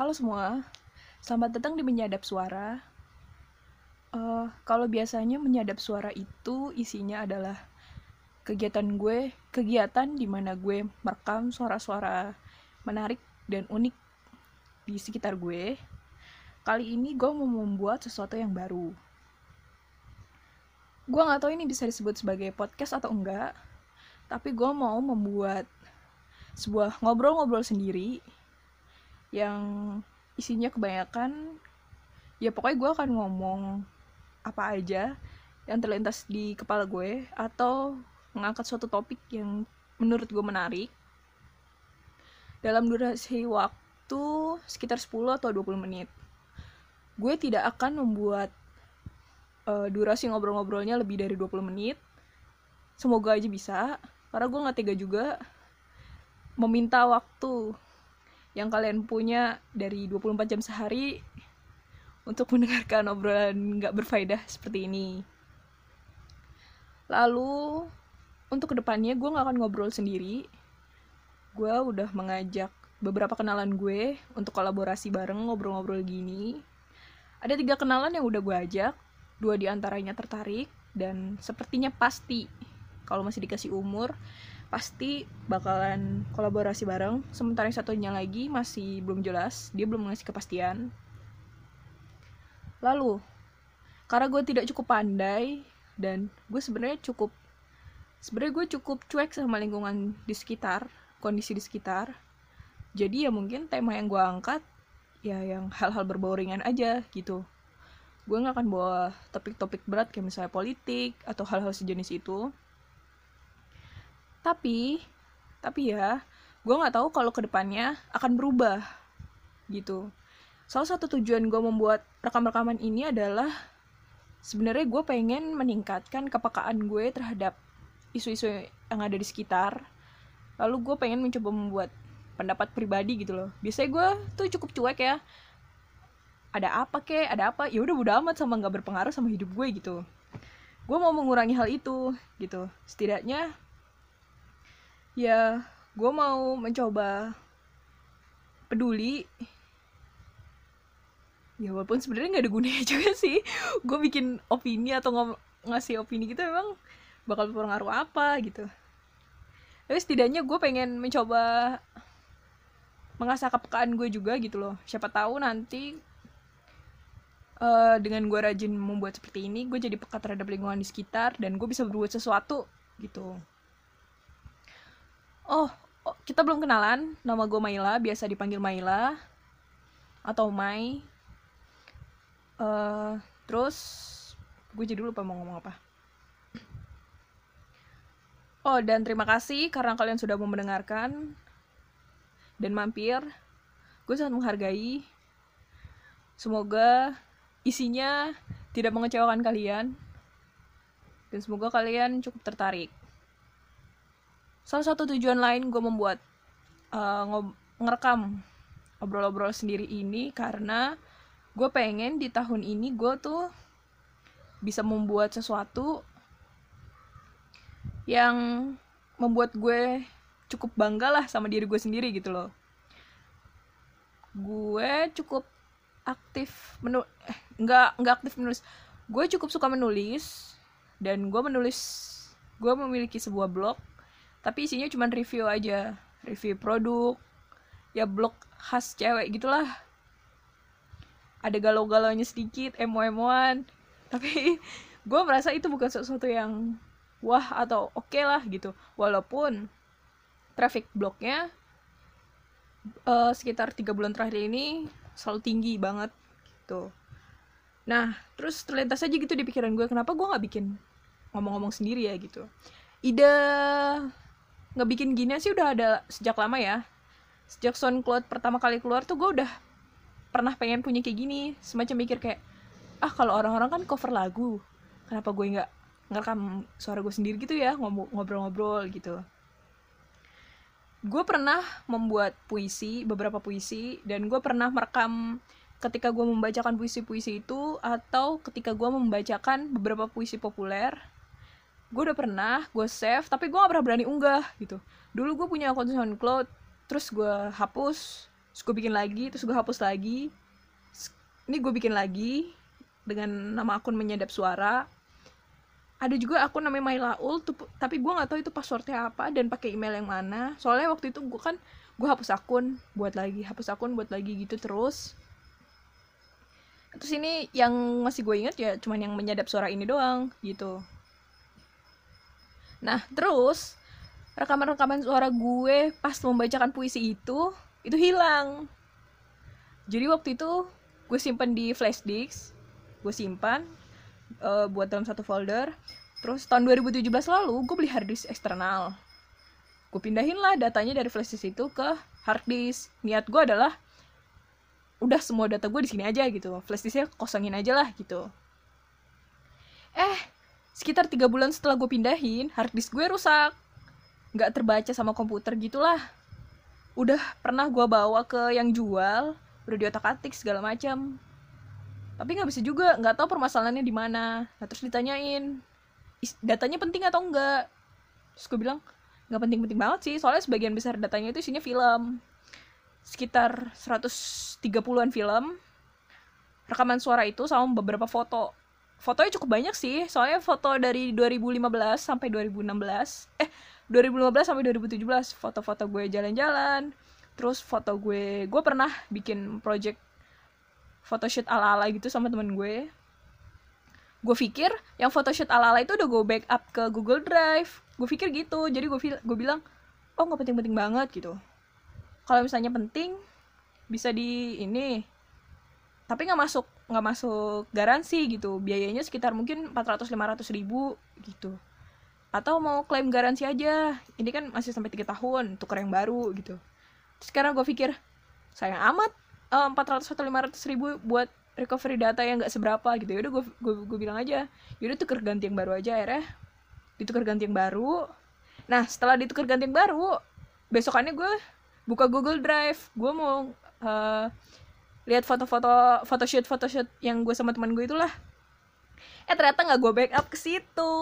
Halo semua, selamat datang di Menyadap Suara. Eh, kalau biasanya Menyadap Suara itu isinya adalah kegiatan gue, kegiatan di mana gue merekam suara-suara menarik dan unik di sekitar gue. Kali ini gue mau membuat sesuatu yang baru. Gue gak tahu ini bisa disebut sebagai podcast atau enggak, tapi gue mau membuat sebuah ngobrol-ngobrol sendiri yang isinya kebanyakan ya pokoknya gue akan ngomong apa aja yang terlintas di kepala gue atau mengangkat suatu topik yang menurut gue menarik. Dalam durasi waktu sekitar 10 atau 20 menit gue tidak akan membuat uh, durasi ngobrol-ngobrolnya lebih dari 20 menit. Semoga aja bisa karena gue gak tega juga meminta waktu yang kalian punya dari 24 jam sehari untuk mendengarkan obrolan nggak berfaedah seperti ini. Lalu, untuk ke depannya gue nggak akan ngobrol sendiri. Gue udah mengajak beberapa kenalan gue untuk kolaborasi bareng ngobrol-ngobrol gini. Ada tiga kenalan yang udah gue ajak, dua di antaranya tertarik, dan sepertinya pasti kalau masih dikasih umur pasti bakalan kolaborasi bareng. Sementara yang satunya lagi masih belum jelas dia belum ngasih kepastian. Lalu karena gue tidak cukup pandai dan gue sebenarnya cukup sebenarnya gue cukup cuek sama lingkungan di sekitar kondisi di sekitar. Jadi ya mungkin tema yang gue angkat ya yang hal-hal berbau ringan aja gitu. Gue nggak akan bawa topik-topik berat kayak misalnya politik atau hal-hal sejenis itu tapi tapi ya gue nggak tahu kalau ke depannya akan berubah gitu. Salah satu tujuan gue membuat rekam-rekaman ini adalah sebenarnya gue pengen meningkatkan kepekaan gue terhadap isu-isu yang ada di sekitar. Lalu gue pengen mencoba membuat pendapat pribadi gitu loh. Biasanya gue tuh cukup cuek ya. Ada apa kek ada apa? Ya udah udah amat sama nggak berpengaruh sama hidup gue gitu. Gue mau mengurangi hal itu gitu. Setidaknya ya gue mau mencoba peduli. Ya walaupun sebenarnya nggak ada gunanya juga sih. Gue bikin opini atau ng ngasih opini gitu memang bakal berpengaruh apa gitu. Tapi setidaknya gue pengen mencoba mengasah kepekaan gue juga gitu loh. Siapa tahu nanti uh, dengan gue rajin membuat seperti ini gue jadi peka terhadap lingkungan di sekitar dan gue bisa berbuat sesuatu gitu oh, oh kita belum kenalan. Nama gue Maila biasa dipanggil Maila atau Mai. Uh, terus gue jadi lupa mau ngomong apa. Oh dan terima kasih karena kalian sudah mau mendengarkan dan mampir. Gue sangat menghargai. Semoga isinya tidak mengecewakan kalian. Dan semoga kalian cukup tertarik salah satu tujuan lain gue membuat uh, ngerekam obrol-obrol sendiri ini karena gue pengen di tahun ini gue tuh bisa membuat sesuatu yang membuat gue cukup bangga lah sama diri gue sendiri gitu loh. Gue cukup aktif menul eh, nggak nggak aktif menulis. Gue cukup suka menulis dan gue menulis gue memiliki sebuah blog tapi isinya cuma review aja. Review produk ya blog khas cewek gitulah. Ada galau-galaunya sedikit emo-emoan. Tapi gue merasa itu bukan sesuatu yang wah atau oke okay lah gitu. Walaupun traffic blognya uh, sekitar tiga bulan terakhir ini selalu tinggi banget gitu. Nah terus terlintas aja gitu di pikiran gue kenapa gue nggak bikin ngomong-ngomong sendiri ya gitu. Ide ngebikin gini sih udah ada sejak lama ya. Sejak SoundCloud pertama kali keluar tuh gue udah pernah pengen punya kayak gini. Semacam mikir kayak ah kalau orang-orang kan cover lagu kenapa gue nggak ngerekam suara gue sendiri gitu ya ngobrol-ngobrol gitu? Gue pernah membuat puisi beberapa puisi dan gue pernah merekam ketika gue membacakan puisi-puisi itu atau ketika gue membacakan beberapa puisi populer gue udah pernah gue save tapi gue gak pernah berani unggah gitu. Dulu gue punya akun SoundCloud terus gue hapus terus gue bikin lagi terus gue hapus lagi. Ini gue bikin lagi dengan nama akun menyadap suara. Ada juga akun namanya Mailaul tapi gue nggak tahu itu passwordnya apa dan pakai email yang mana. Soalnya waktu itu gue kan gue hapus akun buat lagi hapus akun buat lagi gitu terus. Terus ini yang masih gue ingat ya cuman yang menyadap suara ini doang gitu nah terus rekaman-rekaman suara gue pas membacakan puisi itu itu hilang. Jadi waktu itu gue simpan di flash disk gue simpan uh, buat dalam satu folder. Terus tahun 2017 lalu gue beli hard disk eksternal. Gue pindahin lah datanya dari flash disk itu ke hard disk. Niat gue adalah udah semua data gue di sini aja gitu. Flash disknya kosongin aja lah gitu. Eh sekitar tiga bulan setelah gue pindahin hard disk gue rusak. Nggak terbaca sama komputer gitulah. Udah pernah gue bawa ke yang jual udah diotak atik segala macam. Tapi nggak bisa juga nggak tahu permasalahannya di mana. Nah terus ditanyain datanya penting atau enggak terus gue bilang nggak penting-penting banget sih soalnya sebagian besar datanya itu isinya film. Sekitar 130-an film rekaman suara itu sama beberapa foto fotonya cukup banyak sih soalnya foto dari 2015 sampai 2016 eh 2015 sampai 2017 foto-foto gue jalan-jalan terus foto gue gue pernah bikin project photoshoot ala-ala gitu sama temen gue. Gue pikir yang photoshoot ala-ala itu udah gue backup ke Google Drive. Gue pikir gitu jadi gue gue bilang oh nggak penting-penting banget gitu. Kalau misalnya penting bisa di ini tapi nggak masuk nggak masuk garansi gitu. Biayanya sekitar mungkin 400-500 ribu gitu. Atau mau klaim garansi aja. Ini kan masih sampai tiga tahun tuker yang baru gitu. Sekarang gue pikir sayang amat eh, empat ratus atau lima ratus ribu buat recovery data yang nggak seberapa gitu. Yaudah gue gue bilang aja yaudah tuker ganti yang baru aja akhirnya. Ditukar ganti yang baru. Nah setelah ditukar ganti yang baru besokannya gue buka Google Drive. Gue mau uh, lihat foto-foto photoshoot photoshoot yang gue sama teman gue itulah. Eh ternyata nggak gue backup ke situ.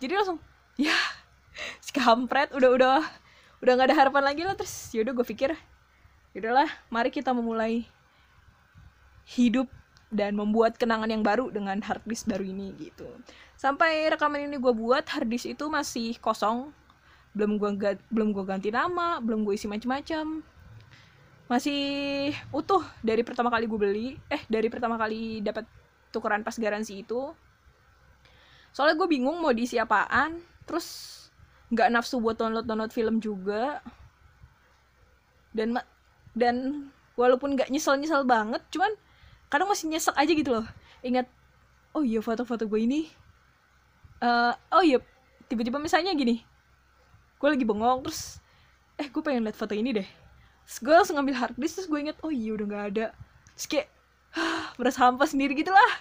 Jadi langsung ya si kampret udah udah udah nggak ada harapan lagi lah. Terus yaudah gue pikir yaudahlah mari kita memulai hidup dan membuat kenangan yang baru dengan hard disk baru ini gitu. Sampai rekaman ini gue buat hard disk itu masih kosong. Belum gue belum gue ganti nama belum gue isi macam-macam masih utuh dari pertama kali gue beli eh dari pertama kali dapat tukeran pas garansi itu. Soalnya gue bingung mau diisi apaan terus nggak nafsu buat download download film juga. Dan dan walaupun nggak nyesel nyesel banget cuman kadang masih nyesek aja gitu loh. Ingat oh iya foto-foto gue ini. Uh, oh iya tiba-tiba misalnya gini gue lagi bengong terus eh gue pengen lihat foto ini deh terus gue langsung ngambil hard disk terus gue inget oh iya udah nggak ada. Terus kayak merasa hampa sendiri gitu lah.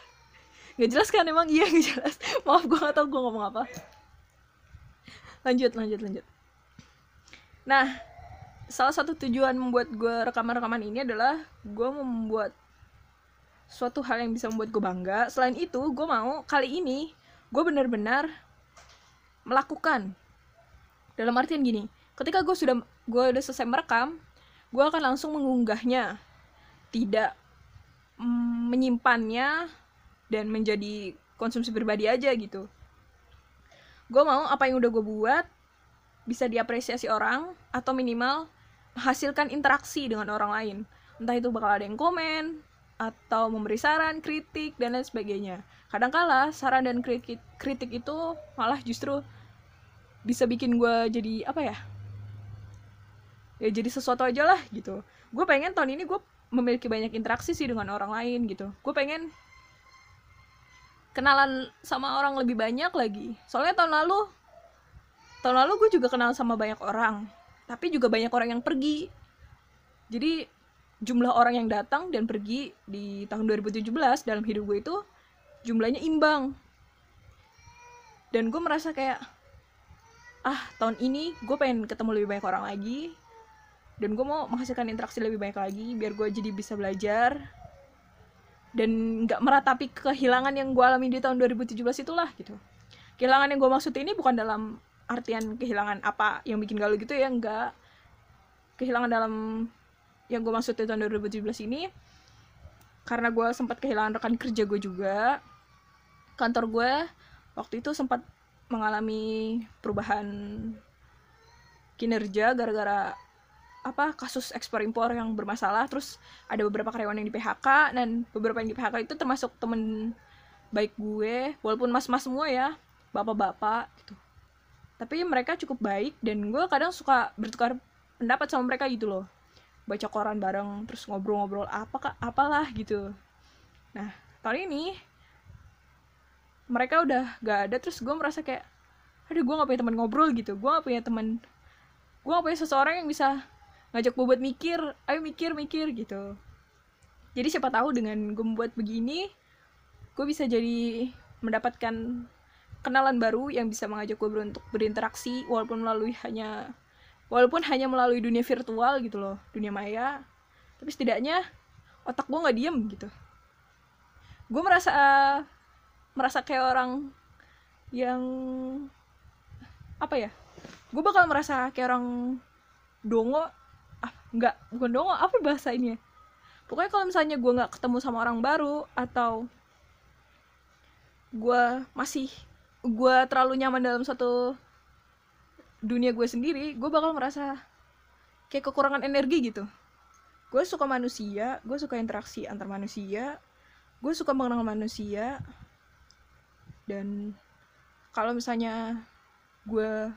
Nggak jelas kan emang? Iya nggak jelas. Maaf gue nggak tahu gue ngomong apa. Lanjut lanjut lanjut. Nah salah satu tujuan membuat gue rekaman-rekaman ini adalah gue membuat suatu hal yang bisa membuat gue bangga. Selain itu gue mau kali ini gue benar-benar melakukan. Dalam artian gini ketika gue sudah gue udah selesai merekam gue akan langsung mengunggahnya tidak menyimpannya dan menjadi konsumsi pribadi aja gitu gue mau apa yang udah gue buat bisa diapresiasi orang atau minimal menghasilkan interaksi dengan orang lain entah itu bakal ada yang komen atau memberi saran, kritik dan lain sebagainya. Kadangkala saran dan kritik itu malah justru bisa bikin gue jadi apa ya? Ya jadi sesuatu aja lah gitu. Gue pengen tahun ini gue memiliki banyak interaksi sih dengan orang lain gitu. Gue pengen kenalan sama orang lebih banyak lagi soalnya tahun lalu tahun lalu gue juga kenal sama banyak orang tapi juga banyak orang yang pergi jadi jumlah orang yang datang dan pergi di tahun 2017 dalam hidup gue itu jumlahnya imbang dan gue merasa kayak ah tahun ini gue pengen ketemu lebih banyak orang lagi dan gue mau menghasilkan interaksi lebih banyak lagi biar gue jadi bisa belajar. Dan nggak meratapi kehilangan yang gue alami di tahun 2017 itulah gitu. Kehilangan yang gue maksud ini bukan dalam artian kehilangan apa yang bikin galau gitu ya enggak kehilangan dalam yang gue maksud di tahun 2017 ini karena gue sempat kehilangan rekan kerja gue juga. Kantor gue waktu itu sempat mengalami perubahan kinerja gara-gara apa kasus ekspor impor yang bermasalah terus ada beberapa karyawan yang di PHK dan beberapa yang di PHK itu termasuk temen baik gue walaupun mas-mas semua ya bapak-bapak gitu. Tapi mereka cukup baik dan gue kadang suka bertukar pendapat sama mereka gitu loh. Baca koran bareng terus ngobrol-ngobrol apa kak? Apalah gitu. Nah tahun ini mereka udah gak ada terus gue merasa kayak aduh gue gak punya teman ngobrol gitu. Gue gak punya teman gue gak punya seseorang yang bisa ngajak gue buat mikir ayo mikir mikir gitu. Jadi siapa tahu dengan gue membuat begini gue bisa jadi mendapatkan kenalan baru yang bisa mengajak gue untuk berinteraksi walaupun melalui hanya walaupun hanya melalui dunia virtual gitu loh dunia maya. Tapi setidaknya otak gue nggak diem gitu. Gue merasa merasa kayak orang yang apa ya gue bakal merasa kayak orang dongo nggak bukan dong apa bahasa ini ya pokoknya kalau misalnya gue nggak ketemu sama orang baru atau gue masih gue terlalu nyaman dalam satu dunia gue sendiri gue bakal merasa kayak kekurangan energi gitu. Gue suka manusia gue suka interaksi antar manusia gue suka mengenal manusia dan kalau misalnya gue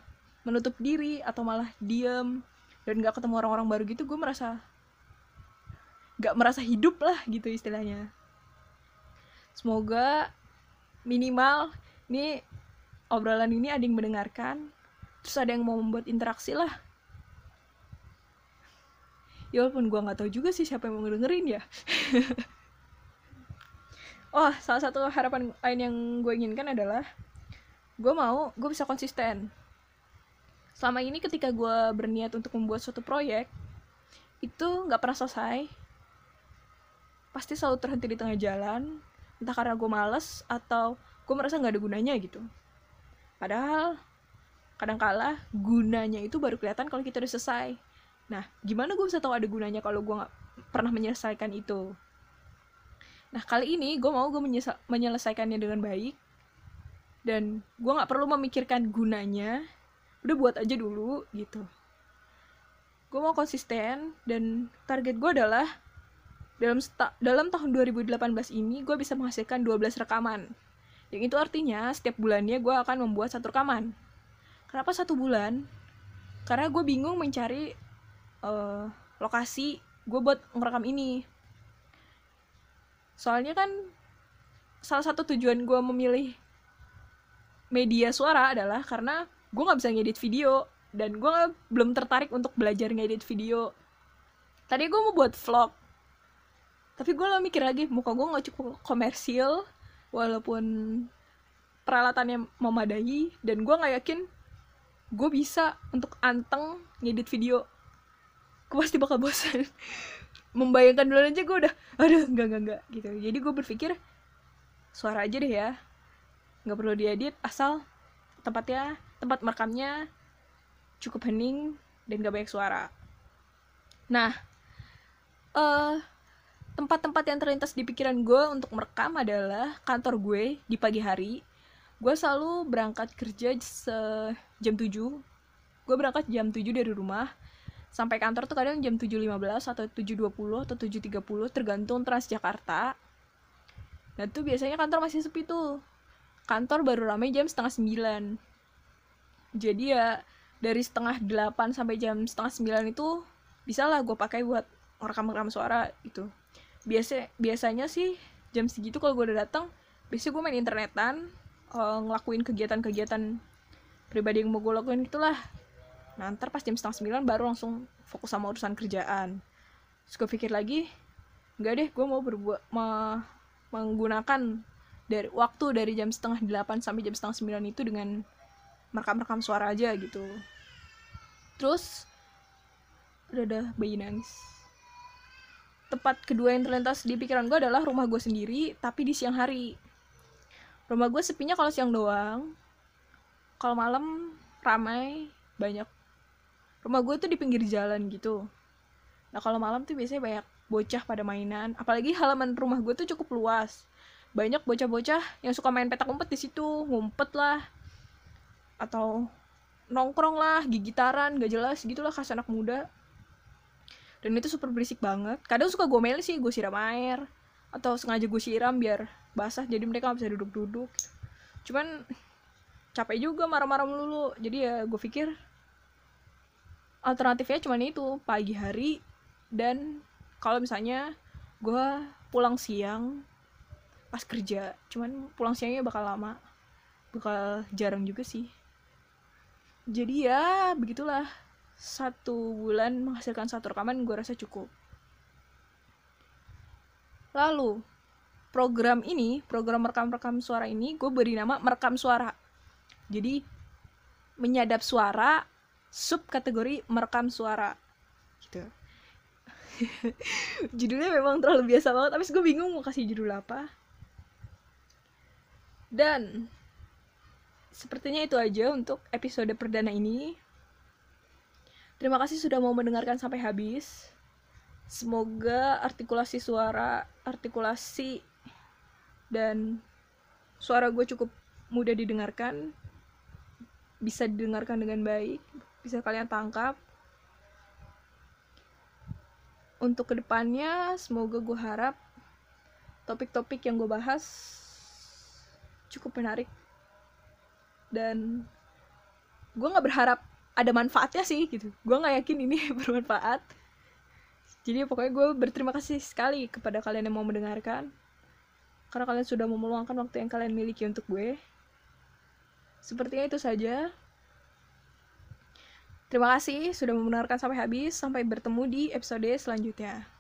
menutup diri atau malah diam dan gak ketemu orang-orang baru gitu gue merasa gak merasa hidup lah gitu istilahnya. Semoga minimal ini obrolan ini ada yang mendengarkan terus ada yang mau membuat interaksi lah. Ya walaupun gue nggak tahu juga sih siapa yang mau dengerin ya. Oh salah satu harapan lain yang gue inginkan adalah gue mau gue bisa konsisten selama ini ketika gue berniat untuk membuat suatu proyek itu nggak pernah selesai. Pasti selalu terhenti di tengah jalan entah karena gue males atau gue merasa nggak ada gunanya gitu. Padahal kadang kala gunanya itu baru kelihatan kalau kita udah selesai. Nah gimana gue bisa tahu ada gunanya kalau gue nggak pernah menyelesaikan itu? Nah kali ini gue mau gue menyelesaikannya dengan baik dan gue nggak perlu memikirkan gunanya udah buat aja dulu gitu. Gue mau konsisten dan target gue adalah dalam dalam tahun 2018 ini gue bisa menghasilkan 12 rekaman. Yang itu artinya setiap bulannya gue akan membuat satu rekaman. Kenapa satu bulan? Karena gue bingung mencari uh, lokasi gue buat ngerekam ini. Soalnya kan salah satu tujuan gue memilih media suara adalah karena gue nggak bisa ngedit video. Dan gue belum tertarik untuk belajar ngedit video. Tadi gue mau buat vlog. Tapi gue lo mikir lagi muka gue nggak cukup komersil walaupun peralatannya memadai dan gue nggak yakin gue bisa untuk anteng ngedit video. Gue pasti bakal bosan. Membayangkan dulu aja gue udah aduh enggak enggak enggak gitu. Jadi gue berpikir suara aja deh ya. Nggak perlu diedit asal tempatnya tempat merekamnya cukup hening dan gak banyak suara. Nah, uh, tempat-tempat yang terlintas di pikiran gue untuk merekam adalah kantor gue di pagi hari. Gue selalu berangkat kerja se jam 7. Gue berangkat jam 7 dari rumah. Sampai kantor tuh kadang jam 7.15 atau 7.20 atau 7.30 tergantung Transjakarta. Nah tuh biasanya kantor masih sepi tuh. Kantor baru ramai jam setengah sembilan jadi ya dari setengah delapan sampai jam setengah sembilan itu bisa lah gue pakai buat rekam-rekam suara itu biasa biasanya sih jam segitu kalau gue udah datang biasanya gue main internetan uh, ngelakuin kegiatan-kegiatan pribadi yang mau gue lakuin itulah nah ntar pas jam setengah sembilan baru langsung fokus sama urusan kerjaan. Terus gue pikir lagi nggak deh gue mau berbuat ma menggunakan dari waktu dari jam setengah delapan sampai jam setengah sembilan itu dengan merekam-rekam suara aja gitu. Terus udah ada bayi nangis. Tempat kedua yang terlintas di pikiran gue adalah rumah gue sendiri tapi di siang hari. Rumah gue sepinya kalau siang doang. Kalau malam ramai banyak. Rumah gue tuh di pinggir jalan gitu. Nah kalau malam tuh biasanya banyak bocah pada mainan. Apalagi halaman rumah gue tuh cukup luas. Banyak bocah-bocah yang suka main petak umpet di situ. Ngumpet lah atau nongkrong lah gigitaran gak jelas gitulah khas anak muda. Dan itu super berisik banget. Kadang suka gue meli sih gue siram air. Atau sengaja gue siram biar basah jadi mereka gak bisa duduk-duduk. Cuman capek juga marah-marah melulu. Jadi ya gue pikir alternatifnya cuma itu pagi hari dan kalau misalnya gue pulang siang pas kerja. Cuman pulang siangnya bakal lama bakal jarang juga sih jadi ya begitulah. Satu bulan menghasilkan satu rekaman gue rasa cukup. Lalu program ini program merekam-rekam suara ini gue beri nama merekam suara. Jadi menyadap suara sub kategori merekam suara. Gitu. Judulnya memang terlalu biasa banget tapi gue bingung mau kasih judul apa. Dan sepertinya itu aja untuk episode perdana ini. Terima kasih sudah mau mendengarkan sampai habis. Semoga artikulasi suara, artikulasi dan suara gue cukup mudah didengarkan. Bisa didengarkan dengan baik, bisa kalian tangkap. Untuk ke depannya, semoga gue harap topik-topik yang gue bahas cukup menarik dan gue nggak berharap ada manfaatnya sih gitu. Gue nggak yakin ini bermanfaat. Jadi pokoknya gue berterima kasih sekali kepada kalian yang mau mendengarkan. Karena kalian sudah mau meluangkan waktu yang kalian miliki untuk gue. Sepertinya itu saja. Terima kasih sudah mendengarkan sampai habis. Sampai bertemu di episode selanjutnya